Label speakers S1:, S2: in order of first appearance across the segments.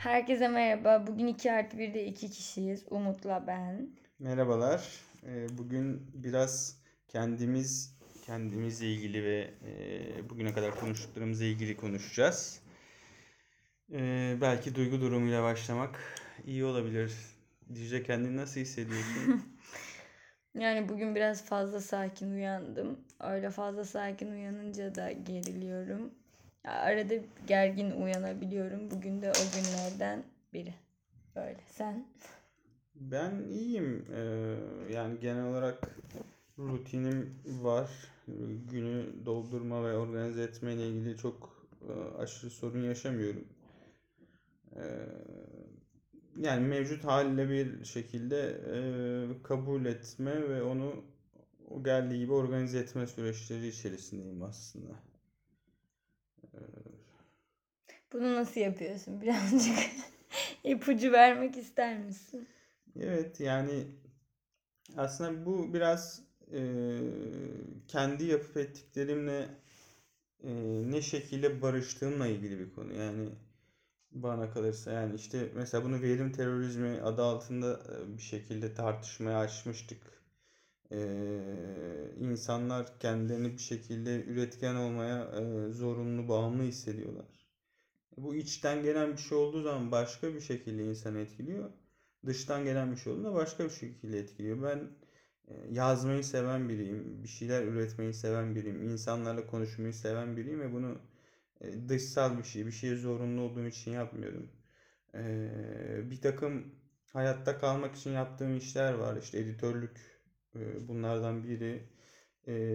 S1: Herkese merhaba. Bugün 2 artı 1'de 2 kişiyiz. Umut'la ben.
S2: Merhabalar. Ee, Bugün biraz kendimiz kendimizle ilgili ve e, bugüne kadar konuştuklarımızla ilgili konuşacağız. Ee, Belki duygu durumuyla başlamak iyi olabilir. Dicle kendini nasıl hissediyorsun?
S1: Yani bugün biraz fazla sakin uyandım. Öyle fazla sakin uyanınca da geriliyorum. Arada gergin uyanabiliyorum. Bugün de o günlerden biri. Böyle. Sen?
S2: Ben iyiyim. Ee, Yani genel olarak rutinim var. Günü doldurma ve organize etme ile ilgili çok e, aşırı sorun yaşamıyorum. Ee, Yani mevcut haliyle bir şekilde e, kabul etme ve onu o geldiği gibi organize etme süreçleri içerisindeyim aslında.
S1: Bunu nasıl yapıyorsun? Birazcık ipucu vermek ister misin?
S2: Evet yani aslında bu biraz e, kendi yapıp ettiklerimle e, ne şekilde barıştığımla ilgili bir konu. Yani bana kalırsa yani işte mesela bunu verim terörizmi adı altında e, bir şekilde tartışmaya açmıştık. E, insanlar kendilerini bir şekilde üretken olmaya e, zorunlu, bağımlı hissediyorlar. Bu içten gelen bir şey olduğu zaman başka bir şekilde insanı etkiliyor. Dıştan gelen bir şey olduğunda başka bir şekilde etkiliyor. Ben yazmayı seven biriyim. Bir şeyler üretmeyi seven biriyim. insanlarla konuşmayı seven biriyim ve bunu dışsal bir şey, bir şeye zorunlu olduğum için yapmıyorum. Bir takım hayatta kalmak için yaptığım işler var. İşte editörlük bunlardan biri.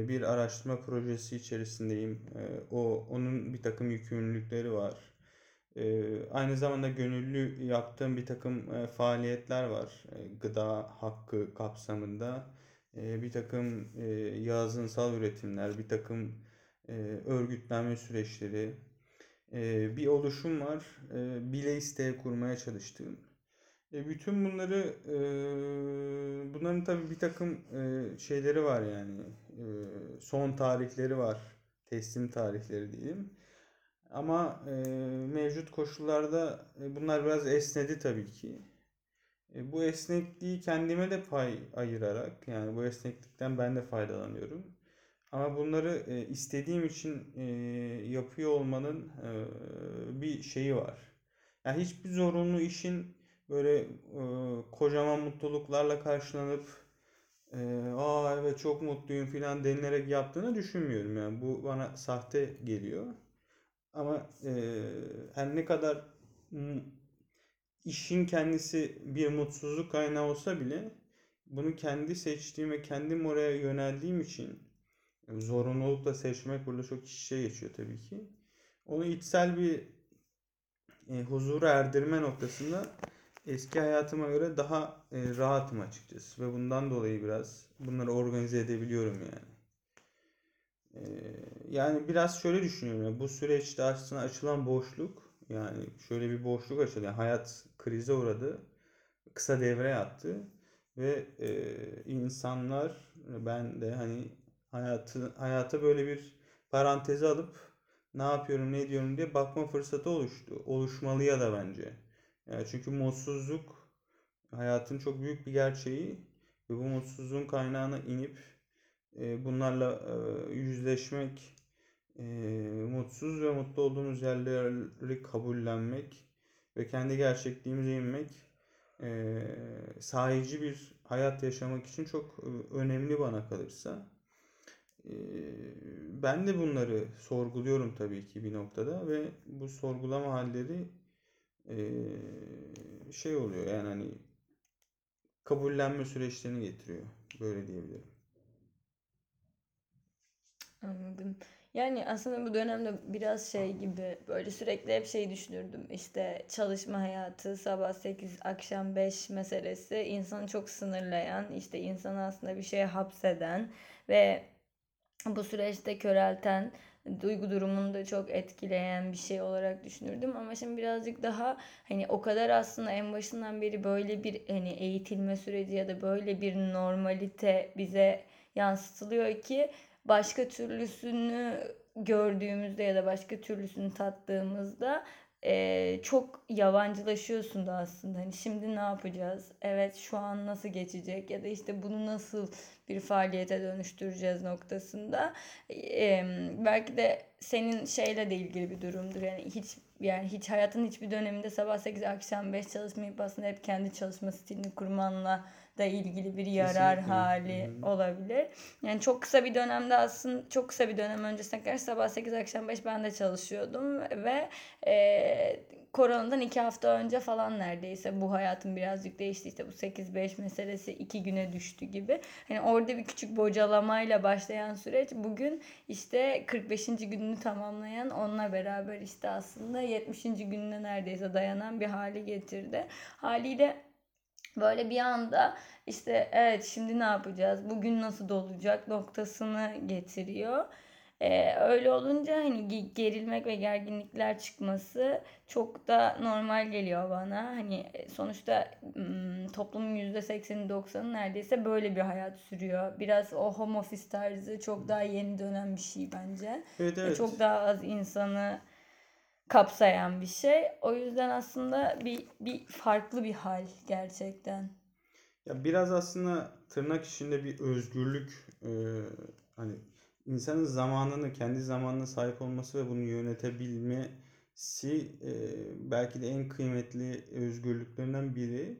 S2: Bir araştırma projesi içerisindeyim. O onun bir takım yükümlülükleri var. Aynı zamanda gönüllü yaptığım bir takım faaliyetler var. Gıda hakkı kapsamında. Bir takım yazınsal üretimler, bir takım örgütlenme süreçleri. Bir oluşum var. Bile isteye kurmaya çalıştığım. E, bütün bunları e, bunların tabii bir takım e, şeyleri var yani. E, son tarihleri var. Teslim tarihleri diyelim. Ama e, mevcut koşullarda e, bunlar biraz esnedi tabii ki. E, bu esnekliği kendime de pay ayırarak yani bu esneklikten ben de faydalanıyorum. Ama bunları e, istediğim için e, yapıyor olmanın e, bir şeyi var. Yani hiçbir zorunlu işin böyle e, kocaman mutluluklarla karşılanıp e, aa evet çok mutluyum filan denilerek yaptığını düşünmüyorum. Yani bu bana sahte geliyor. Ama e, her ne kadar işin kendisi bir mutsuzluk kaynağı olsa bile bunu kendi seçtiğim ve kendim oraya yöneldiğim için zorunlulukla seçmek burada çok içe geçiyor tabii ki. Onu içsel bir e, huzura erdirme noktasında eski hayatıma göre daha e, rahatım açıkçası ve bundan dolayı biraz bunları organize edebiliyorum yani. Ee, yani biraz şöyle düşünüyorum. Bu süreçte aslında açılan boşluk yani şöyle bir boşluk açıldı. Yani hayat krize uğradı. Kısa devre yattı ve e, insanlar ben de hani hayatı hayata böyle bir paranteze alıp ne yapıyorum ne ediyorum diye bakma fırsatı oluştu. Oluşmalı ya da bence. Çünkü mutsuzluk hayatın çok büyük bir gerçeği ve bu mutsuzluğun kaynağına inip e, bunlarla e, yüzleşmek, e, mutsuz ve mutlu olduğumuz yerleri kabullenmek ve kendi gerçekliğimize inmek sahici bir hayat yaşamak için çok önemli bana kalırsa. Ben de bunları sorguluyorum tabii ki bir noktada ve bu sorgulama halleri şey oluyor yani hani kabullenme süreçlerini getiriyor. Böyle diyebilirim.
S1: Anladım. Yani aslında bu dönemde biraz şey gibi böyle sürekli hep şey düşünürdüm. İşte çalışma hayatı sabah 8 akşam 5 meselesi insanı çok sınırlayan, işte insanı aslında bir şeye hapseden ve bu süreçte körelten, duygu durumunu da çok etkileyen bir şey olarak düşünürdüm. Ama şimdi birazcık daha hani o kadar aslında en başından beri böyle bir hani eğitilme süreci ya da böyle bir normalite bize yansıtılıyor ki başka türlüsünü gördüğümüzde ya da başka türlüsünü tattığımızda e, çok yabancılaşıyorsun da aslında. Hani şimdi ne yapacağız? Evet şu an nasıl geçecek? Ya da işte bunu nasıl bir faaliyete dönüştüreceğiz noktasında. E, belki de senin şeyle de ilgili bir durumdur. Yani hiç yani hiç hayatın hiçbir döneminde sabah 8 akşam 5 çalışmayıp aslında hep kendi çalışma stilini kurmanla da ilgili bir yarar
S2: Kesinlikle.
S1: hali
S2: Hı hı.
S1: olabilir. Yani çok kısa bir dönemde aslında çok kısa bir dönem öncesine kadar sabah 8 akşam 5 ben de çalışıyordum ve e, koronadan 2 hafta önce falan neredeyse bu hayatım birazcık değişti. İşte bu 8-5 meselesi 2 güne düştü gibi. Hani orada bir küçük bocalamayla başlayan süreç bugün işte 45. gününü tamamlayan onunla beraber işte aslında 70. gününe neredeyse dayanan bir hali getirdi. Haliyle böyle bir anda işte evet şimdi ne yapacağız? Bugün nasıl dolacak noktasını getiriyor. Ee, öyle olunca hani ge- gerilmek ve gerginlikler çıkması çok da normal geliyor bana. Hani e, sonuçta toplumun %80'i 90'ı neredeyse böyle bir hayat sürüyor. Biraz o home office tarzı çok daha yeni dönen bir şey bence.
S2: Evet
S1: Ve
S2: evet.
S1: çok daha az insanı kapsayan bir şey. O yüzden aslında bir bir farklı bir hal gerçekten.
S2: Ya biraz aslında tırnak içinde bir özgürlük e, hani insanın zamanını kendi zamanına sahip olması ve bunu yönetebilmesi e, belki de en kıymetli özgürlüklerinden biri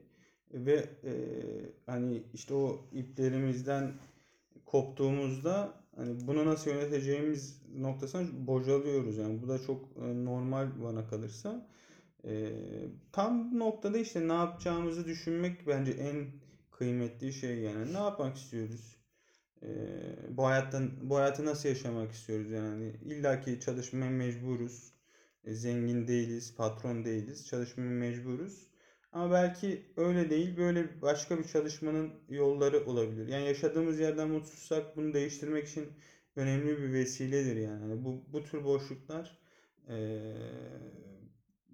S2: ve e, hani işte o iplerimizden koptuğumuzda hani bunu nasıl yöneteceğimiz noktasına bocalıyoruz yani bu da çok e, normal bana kalırsa. E, tam noktada işte ne yapacağımızı düşünmek bence en kıymetli şey yani. Ne yapmak istiyoruz? Ee, bu hayattan bu hayatı nasıl yaşamak istiyoruz yani? İlla ki çalışmaya mecburuz. E, zengin değiliz, patron değiliz. Çalışmaya mecburuz. Ama belki öyle değil, böyle başka bir çalışmanın yolları olabilir. Yani yaşadığımız yerden mutsuzsak bunu değiştirmek için önemli bir vesiledir yani. Hani bu bu tür boşluklar e,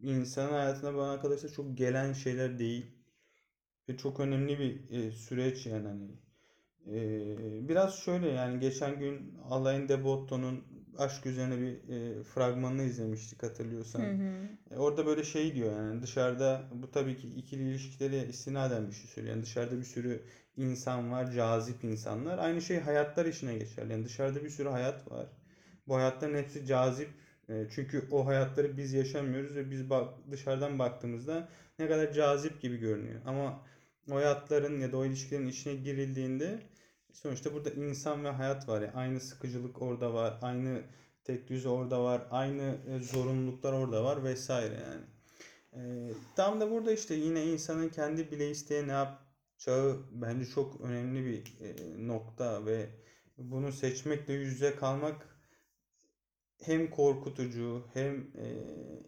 S2: insanın hayatına bana kalırsa çok gelen şeyler değil. Ve çok önemli bir e, süreç yani. E, biraz şöyle yani geçen gün Alain de Botton'un aşk üzerine bir e, fragmanını izlemiştik
S1: Hı
S2: hatırlıyorsan.
S1: hı.
S2: E, orada böyle şey diyor yani dışarıda bu tabii ki ikili ilişkilere istinaden bir şey söylüyor. Yani dışarıda bir sürü insan var, cazip insanlar. Aynı şey hayatlar içine geçerli. Yani dışarıda bir sürü hayat var. Bu hayatların hepsi cazip. E, çünkü o hayatları biz yaşamıyoruz ve biz bak dışarıdan baktığımızda ne kadar cazip gibi görünüyor. Ama o hayatların ya da o ilişkilerin içine girildiğinde sonuçta burada insan ve hayat var. Yani aynı sıkıcılık orada var, aynı tek düze orada var, aynı e, zorunluluklar orada var vesaire yani. E, tam da burada işte yine insanın kendi bile isteye ne yapacağı bence çok önemli bir e, nokta ve bunu seçmekle yüz yüze kalmak hem korkutucu hem e,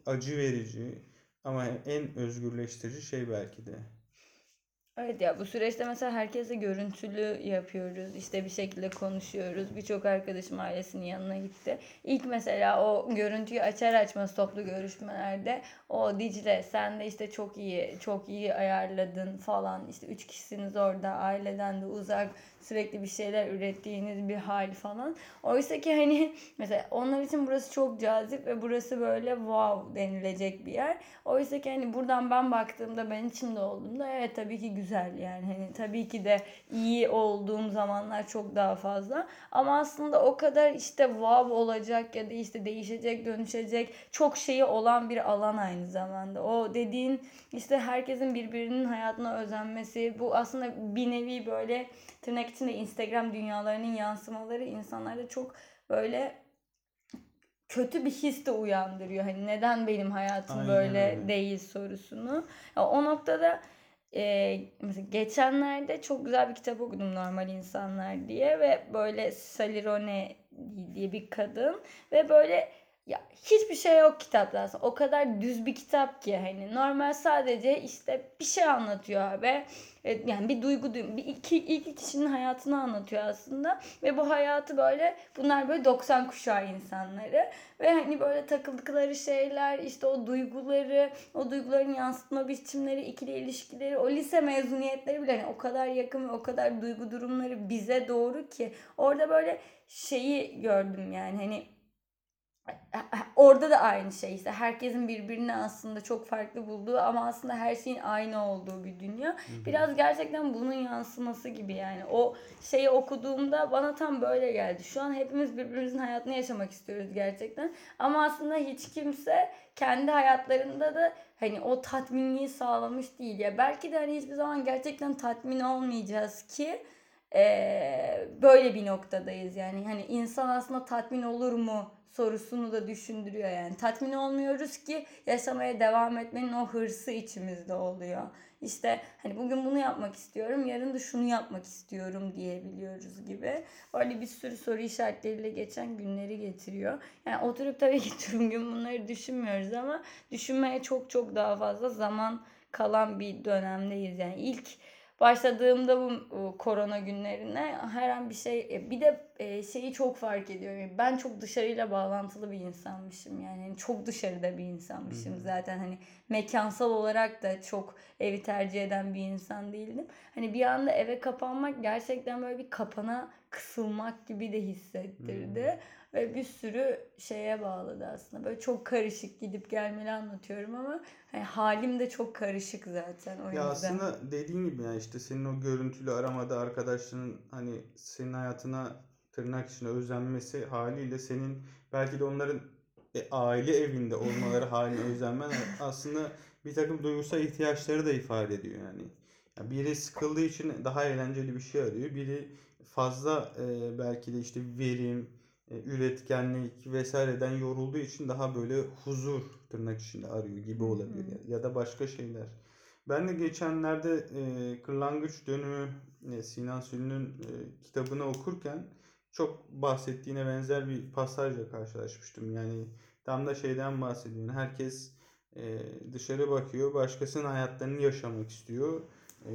S2: acı verici ama en özgürleştirici şey belki de.
S1: Evet ya bu süreçte mesela herkese görüntülü yapıyoruz. İşte bir şekilde konuşuyoruz. Birçok arkadaşım ailesinin yanına gitti. İlk mesela o görüntüyü açar açmaz toplu görüşmelerde o Dicle sen de işte çok iyi çok iyi ayarladın falan. İşte üç kişisiniz orada aileden de uzak sürekli bir şeyler ürettiğiniz bir hal falan. Oysa ki hani mesela onlar için burası çok cazip ve burası böyle wow denilecek bir yer. Oysa ki hani buradan ben baktığımda ben içimde olduğumda evet tabii ki güzel yani hani tabii ki de iyi olduğum zamanlar çok daha fazla ama aslında o kadar işte wow olacak ya da işte değişecek dönüşecek çok şeyi olan bir alan aynı zamanda o dediğin işte herkesin birbirinin hayatına özenmesi bu aslında bir nevi böyle tırnak içinde Instagram dünyalarının yansımaları insanlarda çok böyle kötü bir his de uyandırıyor. Hani neden benim hayatım
S2: Aynen
S1: böyle
S2: öyle.
S1: değil sorusunu. Ya o noktada e, mesela geçenlerde çok güzel bir kitap okudum Normal İnsanlar diye ve böyle Salirone diye bir kadın ve böyle ya hiçbir şey yok kitapta aslında. O kadar düz bir kitap ki hani normal sadece işte bir şey anlatıyor abi. E, Yani bir duygu, duy- bir iki, iki kişinin hayatını anlatıyor aslında. Ve bu hayatı böyle bunlar böyle 90 kuşağı insanları. Ve hani böyle takıldıkları şeyler işte o duyguları, o duyguların yansıtma biçimleri, ikili ilişkileri, o lise mezuniyetleri bile hani o kadar yakın ve o kadar duygu durumları bize doğru ki. Orada böyle şeyi gördüm yani hani orada da aynı şey işte herkesin birbirini aslında çok farklı bulduğu ama aslında her şeyin aynı olduğu bir dünya. Biraz gerçekten bunun yansıması gibi yani. O şeyi okuduğumda bana tam böyle geldi. Şu an hepimiz birbirimizin hayatını yaşamak istiyoruz gerçekten. Ama aslında hiç kimse kendi hayatlarında da hani o tatminliği sağlamış değil. Ya belki de hani hiçbir zaman gerçekten tatmin olmayacağız ki eee, böyle bir noktadayız yani. Hani insan aslında tatmin olur mu sorusunu da düşündürüyor yani. Tatmin olmuyoruz ki yaşamaya devam etmenin o hırsı içimizde oluyor. İşte hani bugün bunu yapmak istiyorum, yarın da şunu yapmak istiyorum diyebiliyoruz gibi. Böyle bir sürü soru işaretleriyle geçen günleri getiriyor. Yani oturup tabii ki tüm gün bunları düşünmüyoruz ama düşünmeye çok çok daha fazla zaman kalan bir dönemdeyiz. Yani ilk başladığımda bu korona günlerine her an bir şey e, bir de e, şeyi çok fark ediyorum. Ben çok dışarıyla bağlantılı bir insanmışım yani Hani çok dışarıda bir insanmışım zaten hani mekansal olarak da çok evi tercih eden bir insan değildim. Hani bir anda eve kapanmak gerçekten böyle bir kapana kısılmak gibi de hissettirdi. Ve bir sürü şeye bağladı aslında. Böyle çok karışık gidip gelmeli anlatıyorum ama hani halim de çok karışık zaten o
S2: Ya
S1: yüzden.
S2: aslında dediğin gibi yani işte senin o görüntülü aramada arkadaşların hani senin hayatına tırnak içinde özenmesi haliyle senin belki de onların e, aile evinde olmaları haline özenmen aslında bir takım duygusal ihtiyaçları da ifade ediyor yani. Ya biri sıkıldığı için daha eğlenceli bir şey arıyor. Biri fazla e, belki de işte verim, e, üretkenlik vesaireden yorulduğu için daha böyle huzur tırnak içinde arıyor gibi olabilir. Ya da başka şeyler. Ben de geçenlerde e, Kırlangıç Dönümü e, Sinan Sülü'nün e, kitabını okurken çok bahsettiğine benzer bir pasajla karşılaşmıştım. Yani tam da şeyden bahsediyor. Herkes e, dışarı bakıyor, başkasının hayatlarını yaşamak istiyor. E,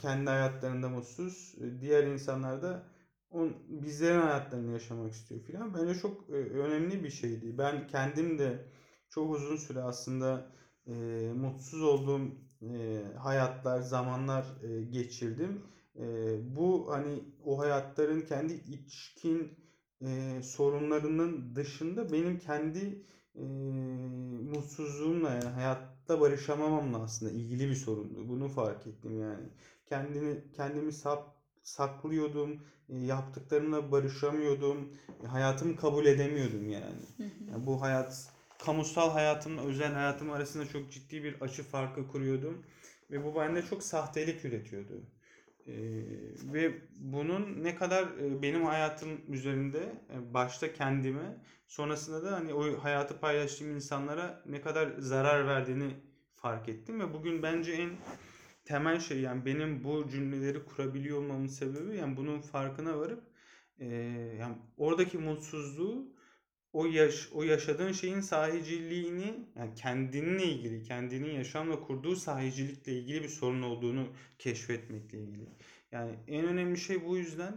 S2: kendi hayatlarında mutsuz. E, Diğer insanlar da on, bizlerin hayatlarını yaşamak istiyor filan. Bence çok e, önemli bir şeydi. Ben kendim de çok uzun süre aslında e, mutsuz olduğum e, hayatlar, zamanlar e, geçirdim. E, bu hani o hayatların kendi içkin e, sorunlarının dışında benim kendi e, mutsuzluğumla yani hayatta barışamamamla aslında ilgili bir sorundu. Bunu fark ettim yani. Kendini kendimi sap, saklıyordum, e, yaptıklarımla barışamıyordum, e, hayatımı kabul edemiyordum yani. Yani bu hayat kamusal hayatımla özel hayatım arasında çok ciddi bir açı farkı kuruyordum ve bu bende çok sahtelik üretiyordu. Ee, ve bunun ne kadar e, benim hayatım üzerinde e, başta kendime sonrasında da hani o hayatı paylaştığım insanlara ne kadar zarar verdiğini fark ettim ve bugün bence en temel şey yani benim bu cümleleri kurabiliyor olmamın sebebi yani bunun farkına varıp e, yani oradaki mutsuzluğu o yaş o yaşadığın şeyin sahiciliğini yani kendinle ilgili, kendinin yaşamla kurduğu sahicilikle ilgili bir sorun olduğunu keşfetmekle ilgili. Yani en önemli şey bu yüzden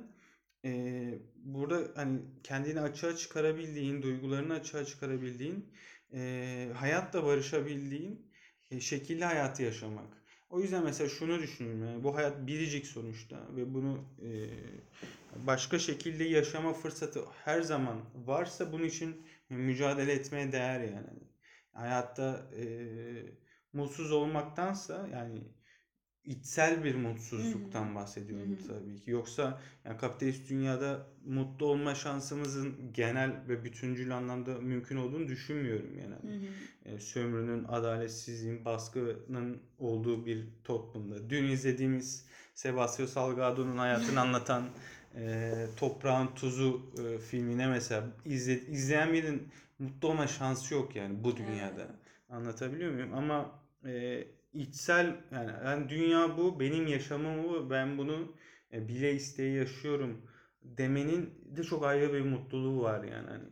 S2: eee, burada hani kendini açığa çıkarabildiğin, duygularını açığa çıkarabildiğin, eee, hayatla barışabildiğin e, şekilli hayatı yaşamak. O yüzden mesela şunu düşünüyorum yani bu hayat biricik sonuçta ve bunu eee, başka şekilde yaşama fırsatı her zaman varsa bunun için mücadele etmeye değer yani. Hayatta eee, mutsuz olmaktansa yani içsel bir mutsuzluktan bahsediyorum tabii ki. Yoksa yani kapitalist dünyada mutlu olma şansımızın genel ve bütüncül anlamda mümkün olduğunu düşünmüyorum yani.
S1: Hı.
S2: E, sömürünün, adaletsizliğin, baskının olduğu bir toplumda. Dün izlediğimiz Sebastião Salgado'nun hayatını anlatan e, Toprağın Tuzu e, filmine mesela izle, izleyen birinin mutlu olma şansı yok yani bu dünyada.
S1: Evet.
S2: Anlatabiliyor muyum? Ama e, içsel yani, yani dünya bu, benim yaşamım bu, ben bunu e, bile isteye yaşıyorum demenin de çok ayrı bir mutluluğu var yani hani.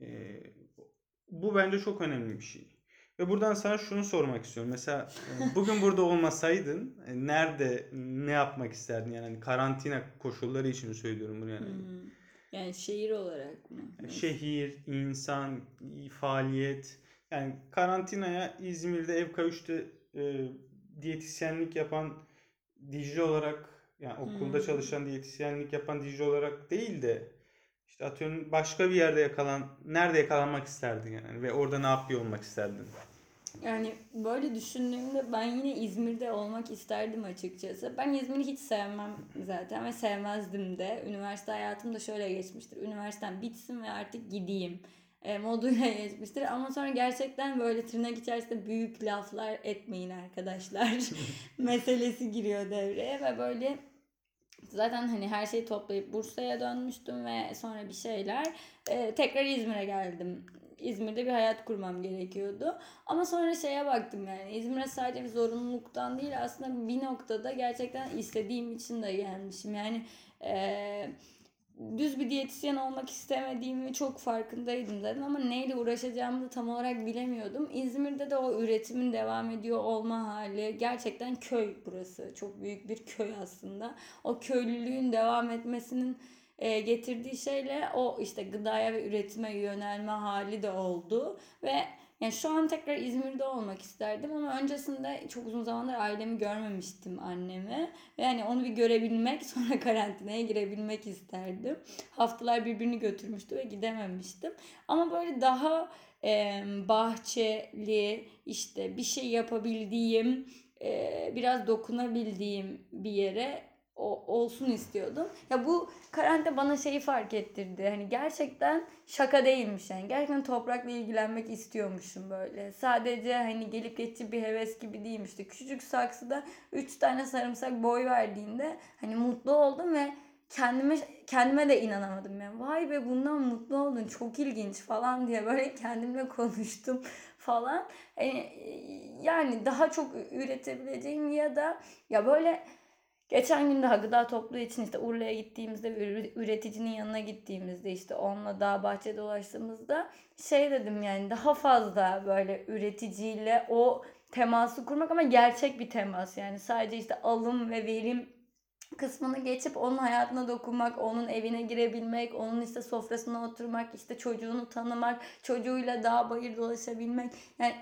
S2: E, bu bence çok önemli bir şey. Ve buradan sana şunu sormak istiyorum. Mesela e, bugün burada olmasaydın e, nerede ne yapmak isterdin? Yani hani karantina koşulları için söylüyorum bunu yani.
S1: hı. Yani şehir olarak mı? Nasıl?
S2: Şehir, insan, faaliyet. Yani karantinaya İzmir'de ev kayıştı e, diyetisyenlik yapan Dicle olarak yani okulda
S1: Hmm.
S2: çalışan diyetisyenlik yapan Dicle olarak değil de işte atıyorum başka bir yerde yakalan nerede yakalanmak isterdin yani ve orada ne yapıyor olmak isterdin?
S1: Yani böyle düşündüğümde ben yine İzmir'de olmak isterdim açıkçası. Ben İzmir'i hiç sevmem zaten ve sevmezdim de. Üniversite hayatım da şöyle geçmiştir. Üniversitem bitsin ve artık gideyim e, moduyla geçmiştir. Ama sonra gerçekten böyle tırnak içerisinde büyük laflar etmeyin arkadaşlar meselesi giriyor devreye ve böyle zaten hani her şeyi toplayıp Bursa'ya dönmüştüm ve sonra bir şeyler e, tekrar İzmir'e geldim. İzmir'de bir hayat kurmam gerekiyordu. Ama sonra şeye baktım yani İzmir'e sadece bir zorunluluktan değil aslında bir noktada gerçekten istediğim için de gelmişim. Yani eee, düz bir diyetisyen olmak istemediğimi çok farkındaydım zaten ama neyle uğraşacağımı da tam olarak bilemiyordum. İzmir'de de o üretimin devam ediyor olma hali gerçekten köy burası. Çok büyük bir köy aslında. O köylülüğün devam etmesinin e, getirdiği şeyle o işte gıdaya ve üretime yönelme hali de oldu ve yani şu an tekrar İzmir'de olmak isterdim ama öncesinde çok uzun zamandır ailemi görmemiştim annemi. Yani onu bir görebilmek sonra karantinaya girebilmek isterdim. Haftalar birbirini götürmüştü ve gidememiştim. Ama böyle daha e, bahçeli işte bir şey yapabildiğim e, biraz dokunabildiğim bir yere o, olsun istiyordum. Ya bu karantina bana şeyi fark ettirdi. Hani gerçekten şaka değilmiş yani. Gerçekten toprakla ilgilenmek istiyormuşum böyle. Sadece hani gelip geçici bir heves gibi değilmişti. Küçücük saksıda 3 tane sarımsak boy verdiğinde hani mutlu oldum ve kendime kendime de inanamadım yani. Vay be bundan mutlu oldun çok ilginç falan diye böyle kendimle konuştum falan. Yani, yani daha çok üretebileceğim ya da ya böyle Geçen gün daha gıda toplu için işte Urla'ya gittiğimizde üreticinin yanına gittiğimizde işte onunla dağ bahçe dolaştığımızda şey dedim yani daha fazla böyle üreticiyle o teması kurmak ama gerçek bir temas yani sadece işte alım ve verim kısmını geçip onun hayatına dokunmak, onun evine girebilmek, onun işte sofrasına oturmak, işte çocuğunu tanımak, çocuğuyla dağ bayır dolaşabilmek. Yani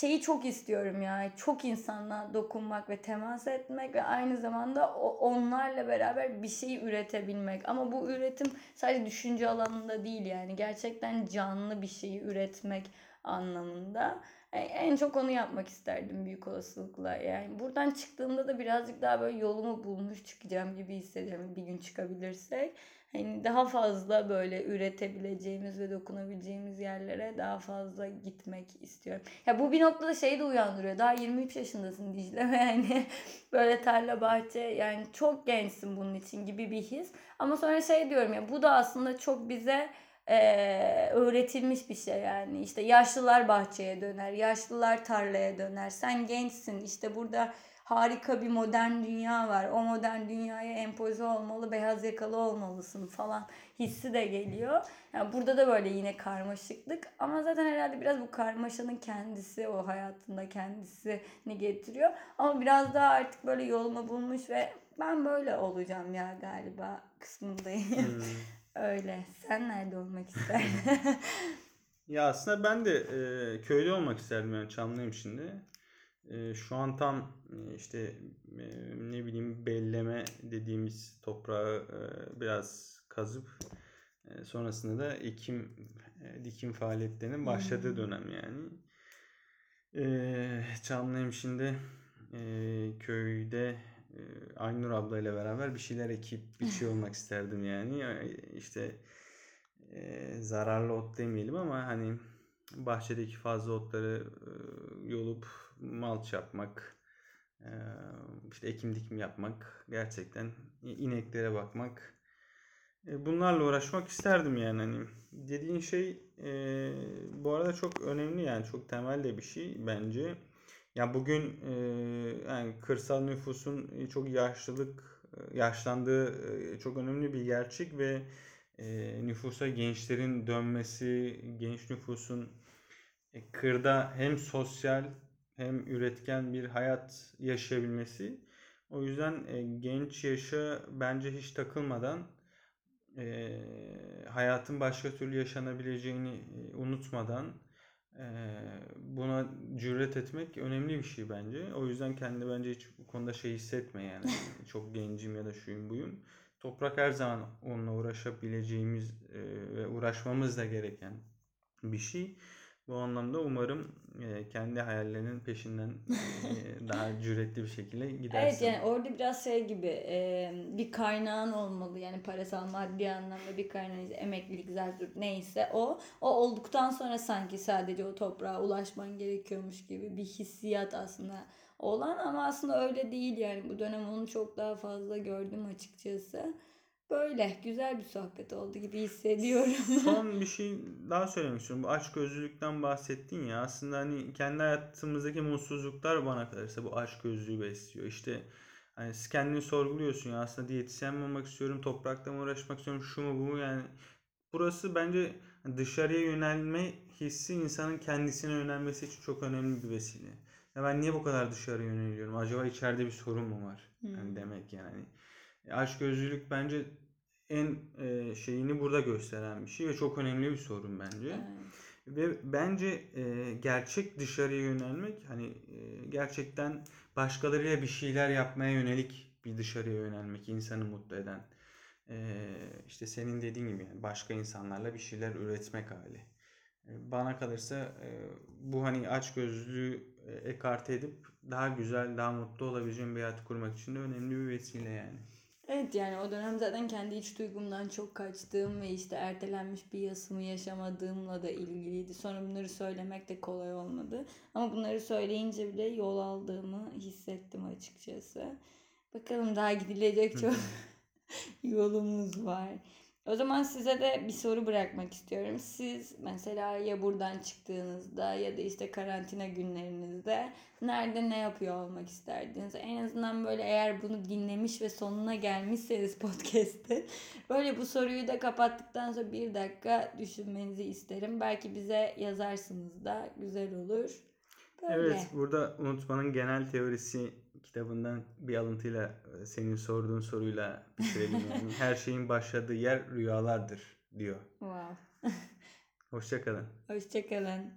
S1: şeyi çok istiyorum ya. Çok insanla dokunmak ve temas etmek ve aynı zamanda onlarla beraber bir şey üretebilmek. Ama bu üretim sadece düşünce alanında değil yani. Gerçekten canlı bir şeyi üretmek anlamında. E, en çok onu yapmak isterdim büyük olasılıkla. Yani buradan çıktığımda da birazcık daha böyle yolumu bulmuş çıkacağım gibi hissediyorum bir gün çıkabilirsek. Hani daha fazla böyle üretebileceğimiz ve dokunabileceğimiz yerlere daha fazla gitmek istiyorum. Ya bu bir noktada şeyi de uyandırıyor. Daha 23 yaşındasın Dicle ve yani böyle tarla bahçe yani çok gençsin bunun için gibi bir his. Ama sonra şey diyorum ya bu da aslında çok bize e, öğretilmiş bir şey yani. İşte yaşlılar bahçeye döner, yaşlılar tarlaya döner. Sen gençsin işte burada harika bir modern dünya var. O modern dünyaya empoze olmalı, beyaz yakalı olmalısın falan hissi de geliyor. Yani burada da böyle yine karmaşıklık ama zaten herhalde biraz bu karmaşanın kendisi o hayatında kendisini getiriyor. Ama biraz daha artık böyle yolumu bulmuş ve ben böyle olacağım ya galiba kısmındayım. Hmm. Öyle. Sen nerede olmak isterdin?
S2: ya aslında ben de e, köyde olmak isterdim yani Çamlıyım şimdi. E, şu an tam işte e, ne bileyim belleme dediğimiz toprağı e, biraz kazıp e, sonrasında da ekim e, dikim faaliyetlerinin başladığı hmm. dönem yani. E, Çamlıyım şimdi e, köyde e, Aynur abla ile beraber bir şeyler ekip bir şey olmak isterdim yani. İşte e, zararlı ot demeyelim ama hani bahçedeki fazla otları e, yolup malç yapmak, e, işte ekim dikim yapmak, gerçekten ineklere bakmak. E, bunlarla uğraşmak isterdim yani hani dediğin şey e, bu arada çok önemli yani çok temel de bir şey bence. Ya bugün yani kırsal nüfusun çok yaşlılık yaşlandığı çok önemli bir gerçek ve nüfusa gençlerin dönmesi, genç nüfusun kırda hem sosyal hem üretken bir hayat yaşayabilmesi. O yüzden e, genç yaşa bence hiç takılmadan e, hayatın başka türlü yaşanabileceğini e, unutmadan e, buna cüret etmek önemli bir şey bence. O yüzden kendi bence hiç bu konuda şey hissetme yani. Çok gencim ya da şuyum buyum. toprak her zaman onunla uğraşabileceğimiz e, ve uğraşmamız da gereken bir şey. Bu anlamda umarım e, kendi hayallerinin peşinden e, daha cüretli bir şekilde gidersin.
S1: Evet yani orada biraz şey gibi e, bir kaynağın olmalı yani parasal maddi anlamda bir kaynağın emeklilik zaten neyse o o olduktan sonra sanki sadece o toprağa ulaşman gerekiyormuş gibi bir hissiyat aslında olan ama aslında öyle değil yani bu dönem onu çok daha fazla gördüm açıkçası. Böyle güzel bir sohbet oldu gibi hissediyorum.
S2: Son bir şey daha söylemek istiyorum. Bu açgözlülükten bahsettin ya. Aslında hani kendi hayatımızdaki mutsuzluklar bana kalırsa bu açgözlülüğü besliyor. İşte hani kendini sorguluyorsun ya aslında diyetisyen mi olmak istiyorum, toprakla mı uğraşmak istiyorum, şu mu bu mu yani. Burası bence dışarıya yönelme hissi insanın kendisine yönelmesi için çok önemli bir vesile. Ya ben niye bu kadar dışarı yöneliyorum? Acaba içeride bir sorun mu var? Yani
S1: Hmm.
S2: demek yani. E, Açgözlülük bence en e, şeyini burada gösteren bir şey ve çok önemli bir sorun bence.
S1: Evet.
S2: Ve bence e, gerçek dışarıya yönelmek hani e, gerçekten başkalarıyla bir şeyler yapmaya yönelik bir dışarıya yönelmek insanı mutlu eden. E, işte senin dediğin gibi yani başka insanlarla bir şeyler üretmek hali. E, bana kalırsa e, bu hani açgözlülüğü e, ekarte edip daha güzel, daha mutlu olabileceğim bir hayat kurmak için de önemli bir vesile yani.
S1: Evet yani o dönem zaten kendi iç duygumdan çok kaçtığım ve işte ertelenmiş bir yasımı yaşamadığımla da ilgiliydi. Sonra bunları söylemek de kolay olmadı. Ama bunları söyleyince bile yol aldığımı hissettim açıkçası. Bakalım daha gidilecek çok yolumuz var. O zaman size de bir soru bırakmak istiyorum. Siz mesela ya buradan çıktığınızda ya da işte karantina günlerinizde nerede ne yapıyor olmak isterdiniz? En azından böyle eğer bunu dinlemiş ve sonuna gelmişseniz podcast'te böyle bu soruyu da kapattıktan sonra bir dakika düşünmenizi isterim. Belki bize yazarsınız da güzel olur. Böyle.
S2: Evet, burada unutmanın genel teorisi kitabından bir alıntıyla e, senin sorduğun soruyla bitirelim yani. Her şeyin başladığı yer rüyalardır diyor.
S1: Wow.
S2: Hoşça kalın.
S1: Hoşçakalın.